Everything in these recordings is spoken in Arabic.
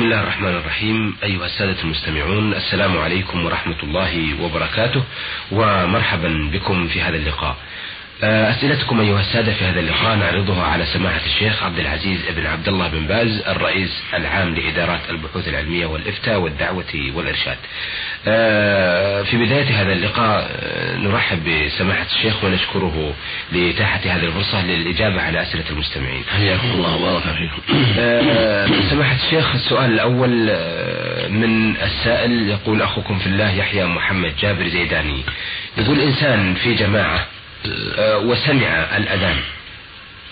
بسم الله الرحمن الرحيم. أيها السادة المستمعون السلام عليكم ورحمة الله وبركاته ومرحبا بكم في هذا اللقاء. أسئلتكم أيها السادة في هذا اللقاء نعرضها على سماحة الشيخ عبد العزيز بن عبد الله بن باز الرئيس العام لإدارات البحوث العلمية والإفتاء والدعوة والإرشاد. آه، في بداية هذا اللقاء آه، نرحب بسماحة الشيخ ونشكره لإتاحة هذه الفرصة للإجابة على أسئلة المستمعين. حياكم الله وبارك فيكم. سماحة الشيخ السؤال الأول من السائل يقول أخوكم في الله يحيى محمد جابر زيداني يقول إنسان في جماعة آه، وسمع الأذان.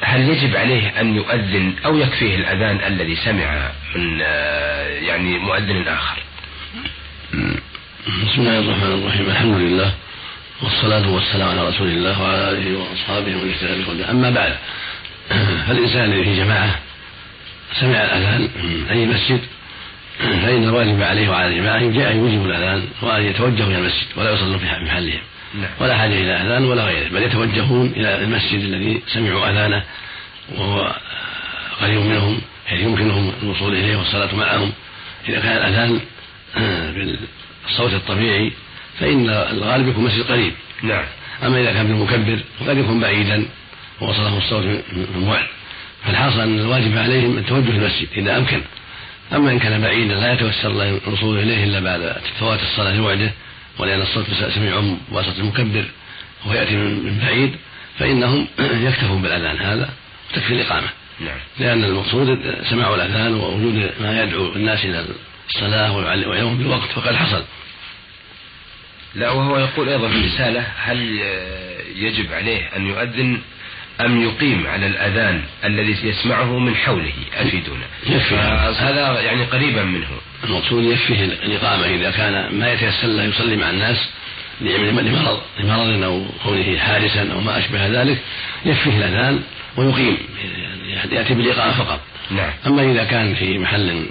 هل يجب عليه أن يؤذن أو يكفيه الأذان الذي سمع من آه، يعني مؤذن آخر؟ بسم الله الرحمن الرحيم. الحمد لله والصلاة والسلام على رسول الله وعلى آله وأصحابه ومن اهتدى بهداه. أما بعد فالإنسان في جماعة سمع الأذان؟ أي مسجد؟ فإن الواجب عليه وعلى الجماعة أن يجيب الأذان وأن يتوجهوا إلى المسجد ولا يصلوا في محلهم. ولا حاجة إلى أذان ولا غيره بل يتوجهون إلى المسجد الذي سمعوا أذانه وهو قريب منهم حيث يمكنهم الوصول إليه والصلاة معهم. إذا كان الأذان بالصوت الطبيعي فإن الغالب يكون مسجد قريب. نعم. أما إذا كان بالمكبر فقد يكون بعيدا ووصله الصوت من بعد. فالحاصل أن الواجب عليهم التوجه المسجد إذا أمكن. أما إن كان بعيدا لا يتوسل الوصول إليه إلا بعد فوات الصلاة لوحده ولأن الصوت سمعهم بواسطة المكبر وهو يأتي من بعيد فإنهم يكتفون بالأذان هذا وتكفي الإقامة نعم. لأن المقصود سماع الأذان ووجود ما يدعو الناس إلى الصلاة ويعلمهم بالوقت فقد حصل لا وهو يقول أيضا في الرسالة هل يجب عليه أن يؤذن أم يقيم على الأذان الذي يسمعه من حوله؟ أفيدونا. يكفي هذا يعني قريبا منه. المقصود يكفيه الإقامة. إذا كان ما يتيسر له يصلي مع الناس لمرض لمرض أو كونه حارسا أو ما أشبه ذلك يكفيه الأذان ويقيم. يعني يأتي بالإقامة فقط. نعم. أما إذا كان في محل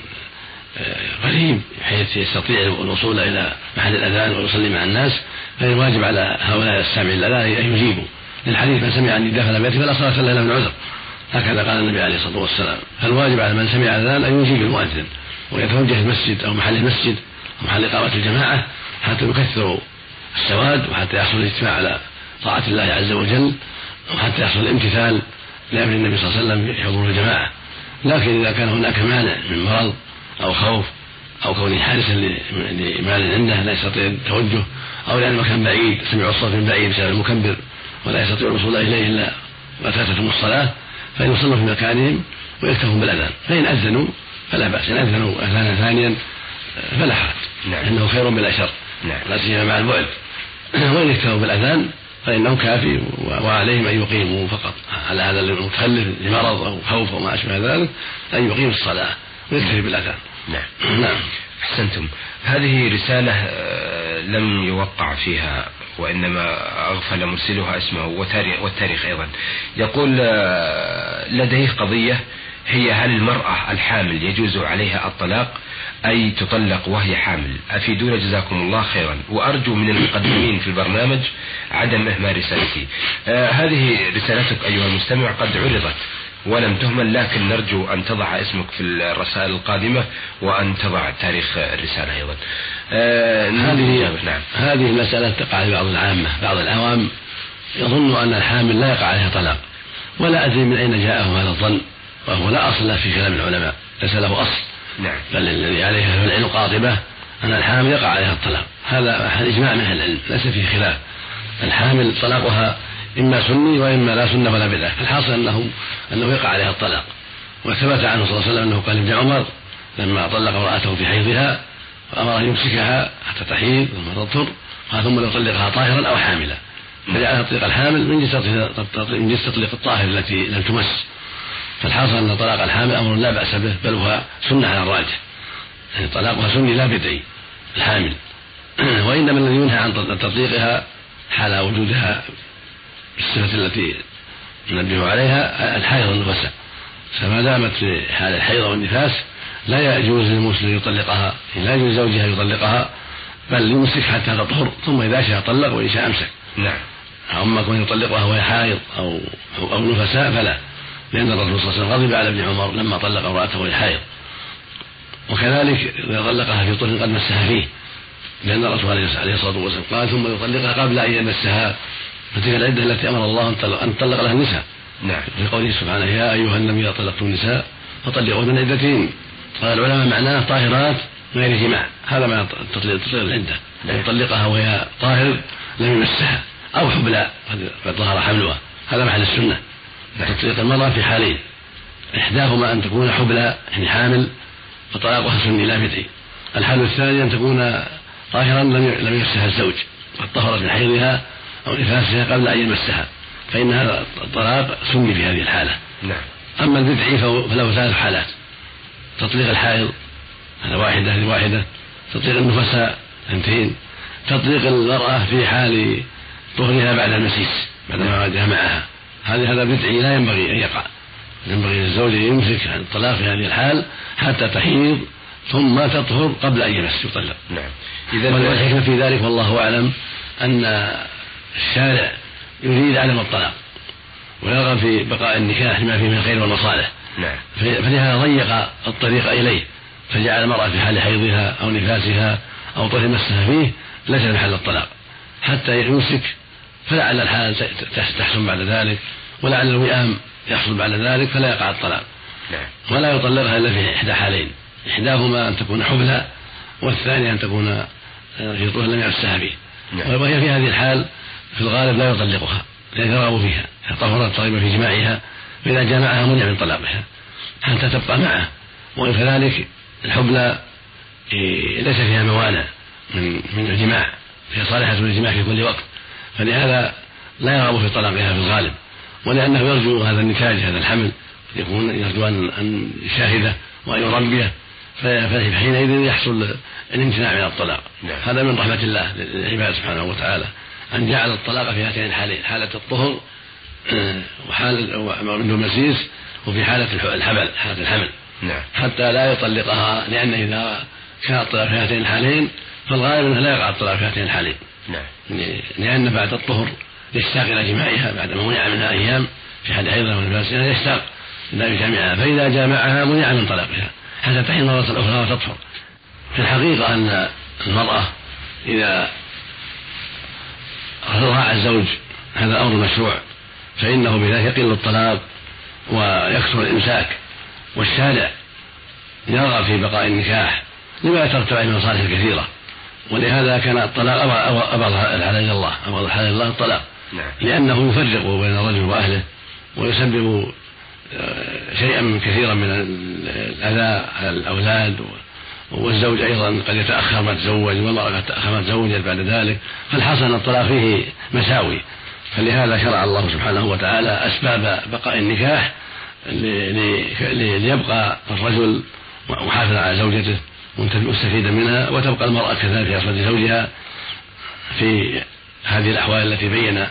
آه، قريب بحيث يستطيع الوصول إلى محل الأذان ويصلي مع الناس فالواجب على هؤلاء السامعين الأذان أن يجيبوا. للحديث من سمع النداء فلم يأتي فلا صلاة له من عذر هكذا قال النبي عليه الصلاة والسلام. فالواجب على من سمع الأذان أن يجيب المؤذن ويتوجه المسجد أو محل المسجد أو محل إقامة الجماعة حتى يكثروا السواد وحتى يحصل الاجتماع على طاعة الله عز وجل وحتى يحصل الامتثال لأمر النبي صلى الله عليه وسلم حضور الجماعة. لكن إذا كان هناك مانع من مرض أو خوف أو كونه حارسا لمال عنده لا يستطيع التوجه أو لأن المكان بعيد سمعوا الصوت من بعيد بسبب المكبر ولا يستطيع الوصول إليه إلا فاتتهم الصلاة فإن يصلوا في مكانهم ويكتفون بالأذان. فإن أذنوا فلا بأس إن أذنوا أذانا ثانيا فلا حرج. نعم. إنه خير بلا شر. نعم. لا سيما مع البعد. وإن اكتفوا بالأذان فإنه كافي وعليهم أن يقيموا فقط. على هذا المتخلف لمرض أو خوف أو ما أشبه ذلك أن يقيم الصلاة ويكتفي بالأذان. نعم. نعم. أحسنتم. هذه رسالة آه، لم يوقع فيها وإنما أغفل مرسلها اسمه والتاريخ أيضا. يقول آه، لديه قضية هي هل المرأة الحامل يجوز عليها الطلاق أي تطلق وهي حامل؟ أفيدونا جزاكم الله خيرا. وأرجو من المقدمين في البرنامج عدم إهمال رسالتي. آه هذه رسالتك أيها المستمع قد عرضت ولم تهمل لكن نرجو أن تضع اسمك في الرسائل القادمة وأن تضع تاريخ الرسالة أيضا. هذه نعم. هذه المسألة تقع لبعض العامة بعض العوام يظن أن الحامل لا يقع عليها طلاق ولا أدري من أين جاءهم هذا الظن وهو لا أصل له في كلام العلماء ليس له أصل نعم. بل الذي عليه العلم قاطبة أن الحامل يقع عليها الطلاق هذا إجماع من أهل العلم ليس فيه خلاف الحامل طلاقها إما سني وإما لا سنة ولا بدعة الحاصل أنه أنه يقع عليها الطلاق وثبت عنه صلى الله عليه وسلم أنه قال ابن عمر لما طلق امرأته في حيضها فأمر أن يمسكها حتى تحيض ثم تطهر ثم ليطلقها طاهرا أو حاملا. فجعلها تطليق الحامل من جنس تطليق الطاهر التي لم تمس. فالحاصل أن طلاق الحامل أمر لا بأس به بل هو سنة على الراجح. يعني طلاقها سني لا بدعي الحامل. وإنما الذي ينهى عن تطليقها حال وجودها بالصفة التي ننبه عليها الحيض والنفساء فما دامت في حال الحيض والنفاس لا يجوز للمسلم يطلقها لا يجوز لزوجها يطلقها بل يمسك حتى تطهر ثم إذا شاء طلق وإن شاء أمسك. نعم. أما كون يطلقها وهي حائض أو أو نفساء فلا لأن الرسول صلى الله عليه وسلم غضب على ابن عمر لما طلق امرأته وهي حائض. وكذلك إذا طلقها في طهر قد مسها فيه لأن الرسول عليه الصلاة والسلام قال ثم يطلقها قبل أن يمسها فتلك العدة التي أمر الله أن تطلق لها النساء. نعم. في قوله سبحانه يا أيها النبي إذا طلقتم النساء فطلقوا من عدتهن قال العلماء معناه طاهرات غير جماع هذا ما تطلق العدة. أن يطلقها وهي طاهر لم يمسها. أو حبلى قد ظهر حملها هذا محل السنة. نعم. تطلق المرأة في حالين. إحداهما أن تكون حبلى يعني حامل فطلاقها سني لا بدعي الحال الثاني أن تكون طاهرا لم لم يمسها الزوج. قد طهرت من حيضها أو نفاسها قبل أن يمسها. فإن هذا الطلاق سني في هذه الحالة. نعم. أما البدعي فله ثلاث حالات. تطليق الحائض هذا واحدة هذه واحدة. تطليق النفساء اثنتين تطليق المرأة في حال طهرها بعد المسيس بعدما جامعها هذا هذا بدعي لا ينبغي أن يقع. ينبغي للزوج أن يمسك عن الطلاق في هذه الحال حتى تحيض ثم تطهر قبل أن يمس يطلق. نعم. إذا والحكمة في ذلك والله أعلم أن الشارع يريد عدم الطلاق ويرغب في بقاء النكاح لما فيه من الخير والمصالح. نعم فلهذا ضيق الطريق إليه فجعل المرأة في حال حيضها أو نفاسها أو طهر مسها فيه ليس محل الطلاق حتى يمسك فلعل الحال تحسن بعد ذلك ولعل الوئام يحصل بعد ذلك فلا يقع الطلاق نعم. ولا يطلقها إلا في إحدى حالين إحداهما أن تكون حبلى والثانية أن تكون في طهر لم يمسها به نعم. وهي في هذه الحال في الغالب لا يطلقها لأن يرغب فيها طهرت رغب في جماعها فإذا جامعها منع من طلاقها. حتى تبقى معه. وكذلك الحبلى إيه، ليس فيها موانع من من الجماع. فهي صالحة للجماع في كل وقت. فلهذا لا يرغب في طلاقها في الغالب. ولأنه يرجو هذا النتاج هذا الحمل. يكون يرجو أن أن يشاهده وأن يربيه. فحينئذ يحصل الامتناع من الطلاق. نعم. هذا من رحمة الله للعباد سبحانه وتعالى. أن جعل الطلاق في هاتين الحالين حالة الطهر وحالة من المسيس وفي حالة الحمل حالة الحمل. نعم. حتى لا يطلقها لأن إذا كان الطلاق في هاتين الحالين فالغالب أنه لا يقع الطلاق في هاتين الحالين نعم. لأن بعد الطهر يشتاق إلى جماعها بعد ما منع منها أيام في حال حيضها ونفاسها يشتاق إلى جامعها فإذا جامعها منع من طلاقها. حتى تحين مرة أخرى وتطهر. في الحقيقة أن المرأة إذا راعى الزوج هذا أمر مشروع. فإنه بذلك يقل الطلاق ويكثر الإمساك والشارع يرغب في بقاء النكاح لما يترتب عليه من مصالح كثيرة ولهذا كان الطلاق أبغض الحلال إلى الله أبغض الحلال الله الطلاق. نعم. لأنه يفرق بين الرجل وأهله ويسبب آه، شيئا كثيرا من الأذى على الأولاد والزوج أيضا قد يتأخر ما تزوج والمرأة قد تأخر ما تزوجت بعد ذلك. فالحصل أن الطلاق فيه مساوي. فلهذا شرع الله سبحانه وتعالى أسباب بقاء النكاح ليبقى الرجل محافظ على زوجته مستفيدا منها وتبقى المرأة كذلك في أصل زوجها في هذه الأحوال التي بين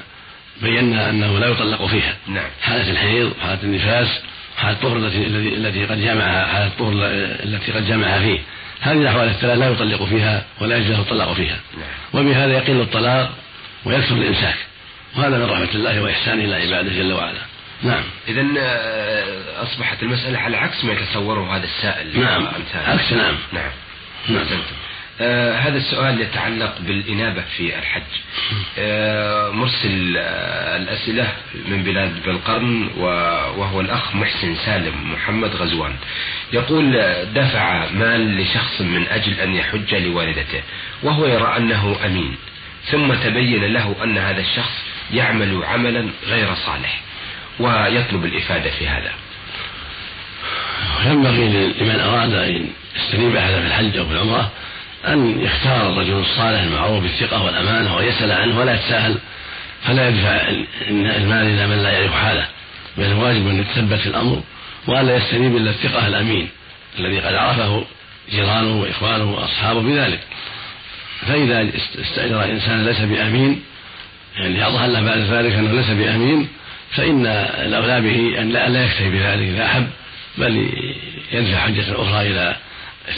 بينا أنه لا يطلق فيها نعم. حالة الحيض حالة النفاس حالة الطهر التي التي قد جامعها حالة الطهر التي قد جامعها فيه هذه الأحوال الثلاث لا يطلق فيها ولا يجوز الطلاق فيها نعم. وبهذا يقل الطلاق ويكثر الإمساك وهذا من رحمة الله وإحسانه إلى عباده جل وعلا. نعم. إذا آه، أصبحت المسألة على عكس ما يتصوره هذا السائل. نعم. عكس نعم. نعم. نعم. آه هذا السؤال يتعلق بالإنابة في الحج. آه مرسل آه الأسئلة من بلاد بالقرن وهو الأخ محسن سالم محمد غزوان. يقول دفع مال لشخص من أجل أن يحج لوالدته وهو يرى أنه أمين ثم تبين له أن هذا الشخص يعمل عملا غير صالح ويطلب الإفادة في هذا. ينبغي لمن أراد أن يستنيب هذا في الحج أو في العمرة أن يختار الرجل الصالح المعروف بالثقة والأمانة ويسأل عنه ولا يتساهل. فلا يدفع المال إلى من لا يعرف حاله بل الواجب أن يتثبت الأمر وألا يستنيب إلا الثقة الأمين الذي قد عرفه جيرانه وإخوانه وأصحابه بذلك. فإذا استأجر إنسان ليس بأمين يعني أظهر له بعد ذلك أنه ليس بأمين فإن الأولى به أن لا, يكتفي بذلك إذا أحب بل يدفع حجة أخرى إلى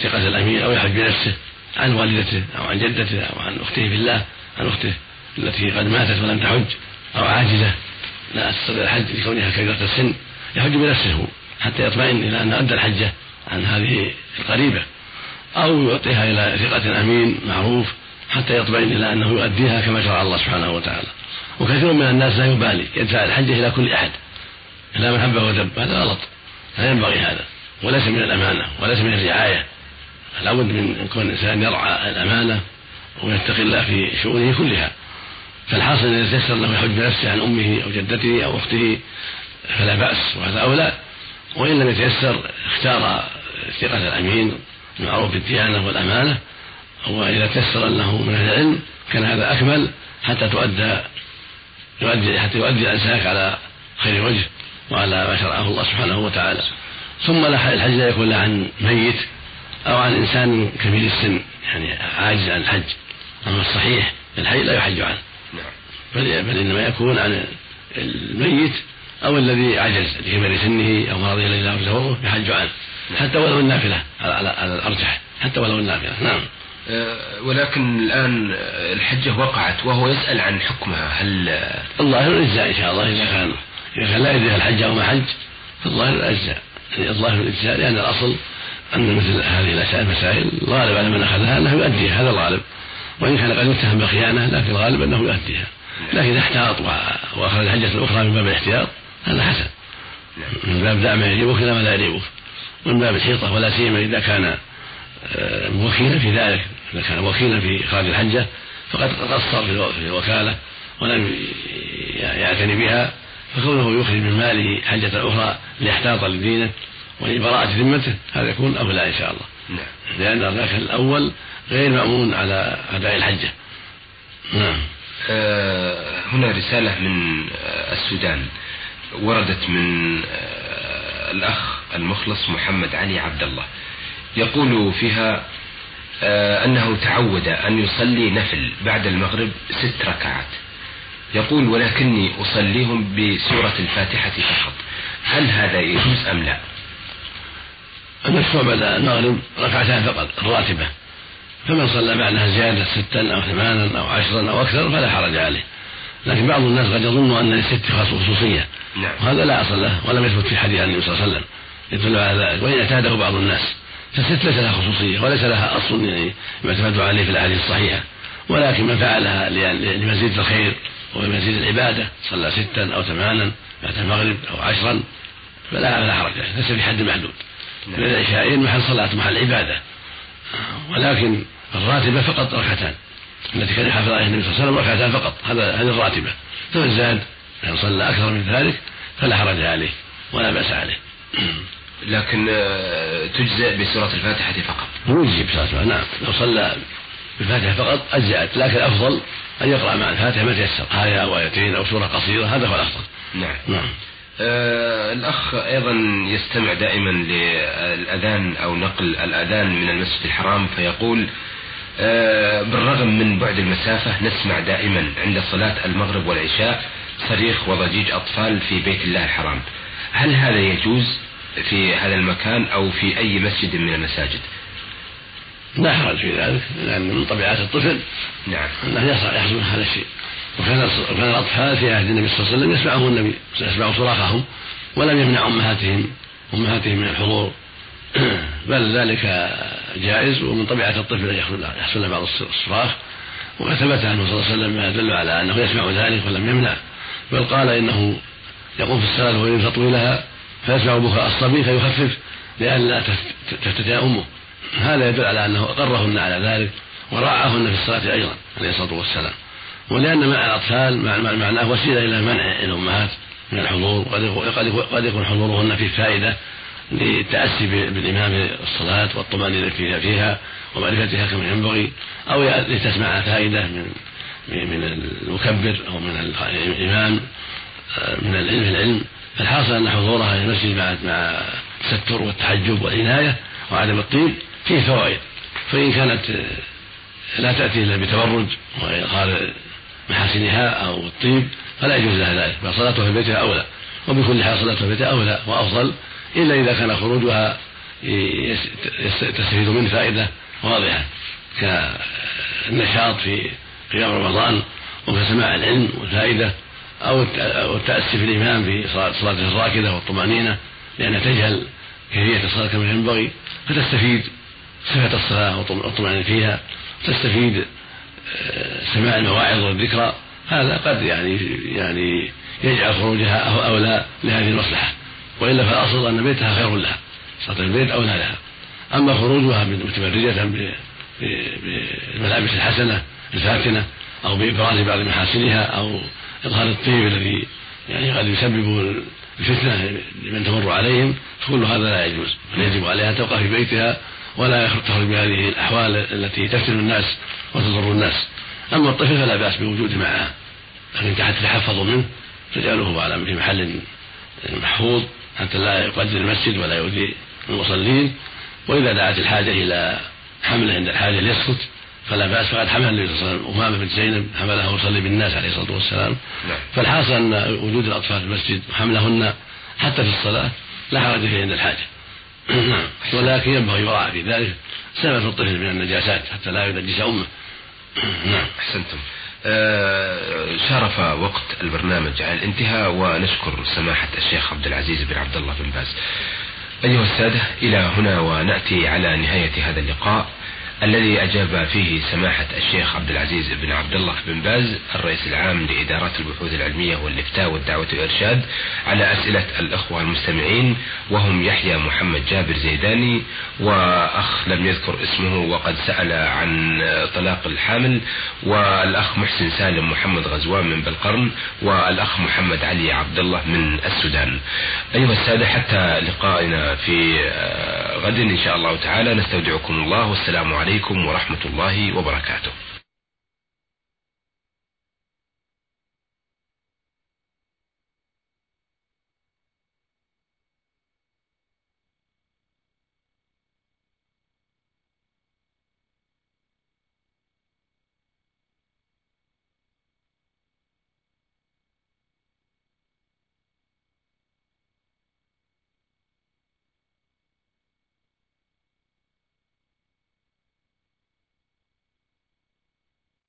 ثقة الأمين أو يحج بنفسه عن والدته أو عن جدته أو عن أخته بالله عن أخته التي قد ماتت ولم تحج أو عاجزة. لا تستطيع الحج لكونها كبيرة السن يحج بنفسه حتى يطمئن إلى أن أدى الحجة عن هذه القريبة أو يعطيها إلى ثقة أمين معروف حتى يطمئن إلى أنه يؤديها كما شرع الله سبحانه وتعالى. وكثير من الناس لا يبالي يدفع الحجة إلى كل أحد. إلى من حبه ودب هذا غلط. لا ينبغي هذا. وليس من الأمانة وليس من الرعاية. لابد من كون الإنسان يرعى الأمانة ويتقي الله في شؤونه كلها. فالحاصل إذا تيسر له يحج بنفسه عن أمه أو جدته أو أخته فلا بأس وهذا أولى. وإن لم يتيسر اختار ثقة الأمين المعروف بالديانة والأمانة. وإذا تيسر له من أهل العلم كان هذا أكمل حتى تؤدى يؤدي حتى يؤدي الأنساك على خير وجه وعلى ما شرعه الله سبحانه وتعالى. ثم الحج لا يكون لا عن ميت أو عن إنسان كبير السن يعني عاجز عن الحج. أما الصحيح الحي لا يحج عنه. نعم. بل, بل إنما يكون عن الميت أو الذي عجز لكبر سنه أو مرضه الذي لا يحج عنه. حتى ولو النافلة على الأرجح حتى ولو النافلة. نعم. ولكن الآن الحجة وقعت وهو يسأل عن حكمها. هل الظاهر الإجزاء إن شاء الله إذا كان إذا كان لا يدري الحج أو ما حج فالظاهر الإجزاء. يعني الظاهر الإجزاء لأن الأصل أن مثل هذه المسائل الغالب على من أخذها أنه يؤديها هذا الغالب. وإن كان قد يتهم بالخيانة لكن الغالب أنه يؤديها. لكن إذا احتاط وأخذ الحجة الأخرى من باب الاحتياط هذا حسن. من باب دع ما يعجبك إلى ما لا يعجبك ومن باب الحيطة ولا سيما إذا كان آه، وكيلا في ذلك. إذا كان وكيلا في إخراج الحجة فقد قصر في الوكالة ولم يعتني بها فكونه يخرج من ماله حجة أخرى ليحتاط لدينه ولبراءة ذمته هذا يكون أولى إن شاء الله. نعم. لأن الركن الأول غير مأمون على أداء الحجة. نعم. آه هنا رسالة من آه السودان. وردت من آه الأخ المخلص محمد علي عبد الله. يقول فيها أنه تعود أن يصلي نفل بعد المغرب ست ركعات. يقول ولكني أصليهم بسورة الفاتحة فقط. هل هذا يجوز أم لا؟ المشروع بعد المغرب ركعتان فقط الراتبة. فمن صلى بعدها زيادة ستا أو ثمانا أو عشرا أو أكثر فلا حرج عليه. لكن بعض الناس قد يظن أن للست خصوصية. نعم. وهذا لا أصل له ولم يثبت في حديث النبي صلى الله عليه وسلم يدل على ذلك وإن اعتاده بعض الناس. فالست ليس لها خصوصية وليس لها أصل يعني يعتمد عليه في الأحاديث الصحيحة. ولكن من فعلها لمزيد الخير ومزيد العبادة صلى ستا أو ثمانا بعد المغرب أو عشرا فلا فلا حرج ليس في حد محدود. من العشاءين محل صلاة محل عبادة. ولكن الراتبة فقط ركعتان. التي كان يحافظ عليها النبي صلى الله عليه وسلم ركعتان فقط. هذا هذه الراتبة. فمن زاد يعني صلى أكثر من ذلك فلا حرج عليه ولا بأس عليه. لكن آه، تجزئ بسورة الفاتحة فقط. يجزي بسورة نعم. لو صلى بالفاتحة فقط أجزأت لكن الأفضل أن يقرأ مع الفاتحة ما تيسر. آية أو آيتين أو سورة قصيرة هذا هو الأفضل. نعم. نعم. آه الأخ أيضا يستمع دائما للأذان أو نقل الأذان من المسجد الحرام فيقول آه بالرغم من بعد المسافة نسمع دائما عند صلاة المغرب والعشاء صريخ وضجيج أطفال في بيت الله الحرام. هل هذا يجوز؟ في هذا المكان أو في أي مسجد من المساجد؟ لا حرج في ذلك لأن من طبيعات الطفل نعم. أنه يحصل هذا الشيء. وكان وكان الأطفال في عهد النبي صلى الله عليه وسلم يسمعهم النبي يسمع صراخهم ولم يمنع أمهاتهم أمهاتهم من الحضور. بل ذلك جائز ومن طبيعة الطفل أن يحصل له بعض الصراخ. وقد ثبت عنه صلى الله عليه وسلم ما يدل على أنه يسمع ذلك ولم يمنع. بل قال إنه يقوم في الصلاة ويريد تطويلها فيسمع بكاء الصبي فيخفف لئلا تفتتي أمه هذا يدل على أنه أقرهن على ذلك ورعاهن في الصلاة أيضا عليه الصلاة والسلام. ولأن منع الأطفال معناه وسيلة إلى منع الأمهات من الحضور وقد يكون حضورهن فيه فائدة للتأسي بالإمام الصلاة والطمأنينة فيها ومعرفتها كما ينبغي أو لتسمع فائدة من من المكبر أو من الإمام آه، من العلم العلم. فالحاصل أن حضورها في المسجد مع مع التستر والتحجب والعناية وعدم الطيب فيه فوائد. فإن كانت لا تأتي إلا بتبرج وإظهار محاسنها أو الطيب فلا يجوز لها ذلك بل صلاتها في بيتها أولى. وبكل حال صلاتها في بيتها أولى وأفضل إلا إذا كان خروجها تستفيد منه فائدة واضحة كالنشاط في قيام رمضان وكسماع العلم والفائدة. أو التأسي في الإمام في صلاة الراكدة والطمأنينة لأنها تجهل كيفية الصلاة كما ينبغي فتستفيد صفة الصلاة والطمأنينة فيها تستفيد آه، سماع المواعظ والذكرى هذا قد يعني يعني يجعل خروجها أولى لهذه المصلحة. وإلا فالأصل أن بيتها خير لها صلاة البيت أولى لها. أما خروجها متبرجة بالملابس الحسنة الفاتنة أو بإبراز بعض محاسنها أو إظهار الطيب الذي يعني قد يسبب الفتنة لمن تمر عليهم فكل هذا لا يجوز. بل يجب عليها أن تبقى في بيتها ولا تخرج بهذه الأحوال التي تفتن الناس وتضر الناس. أما الطفل فلا بأس بوجوده معها لكن تتحفظ منه تجعله على في محل محفوظ حتى لا يقدر المسجد ولا يؤذي المصلين. وإذا دعت الحاجة إلى حمله عند الحاجة ليسكت فلا بأس فقد حمل النبي صلى الله عليه وسلم أمامة بنت زينب حملها وصلي بالناس عليه الصلاة والسلام. نعم. فالحاصل أن وجود الأطفال في المسجد وحملهن حتى في الصلاة لا حرج فيه عند الحاجة نعم. ولكن ينبغي يراعى في ذلك سلامة الطفل من النجاسات حتى لا ينجس أمه. نعم. أحسنتم. آه شرف وقت البرنامج على الانتهاء ونشكر سماحة الشيخ عبد العزيز بن عبد الله بن باز. أيها السادة إلى هنا ونأتي على نهاية هذا اللقاء. الذي أجاب فيه سماحة الشيخ عبد العزيز بن عبد الله بن باز الرئيس العام لإدارات البحوث العلمية والإفتاء والدعوة والإرشاد على أسئلة الأخوة المستمعين وهم يحيى محمد جابر زيداني وأخ لم يذكر اسمه وقد سأل عن طلاق الحامل والأخ محسن سالم محمد غزوان من بالقرن والأخ محمد علي عبد الله من السودان. أيها السادة حتى لقائنا في غد إن شاء الله تعالى نستودعكم الله والسلام عليكم. عليكم ورحمة الله وبركاته.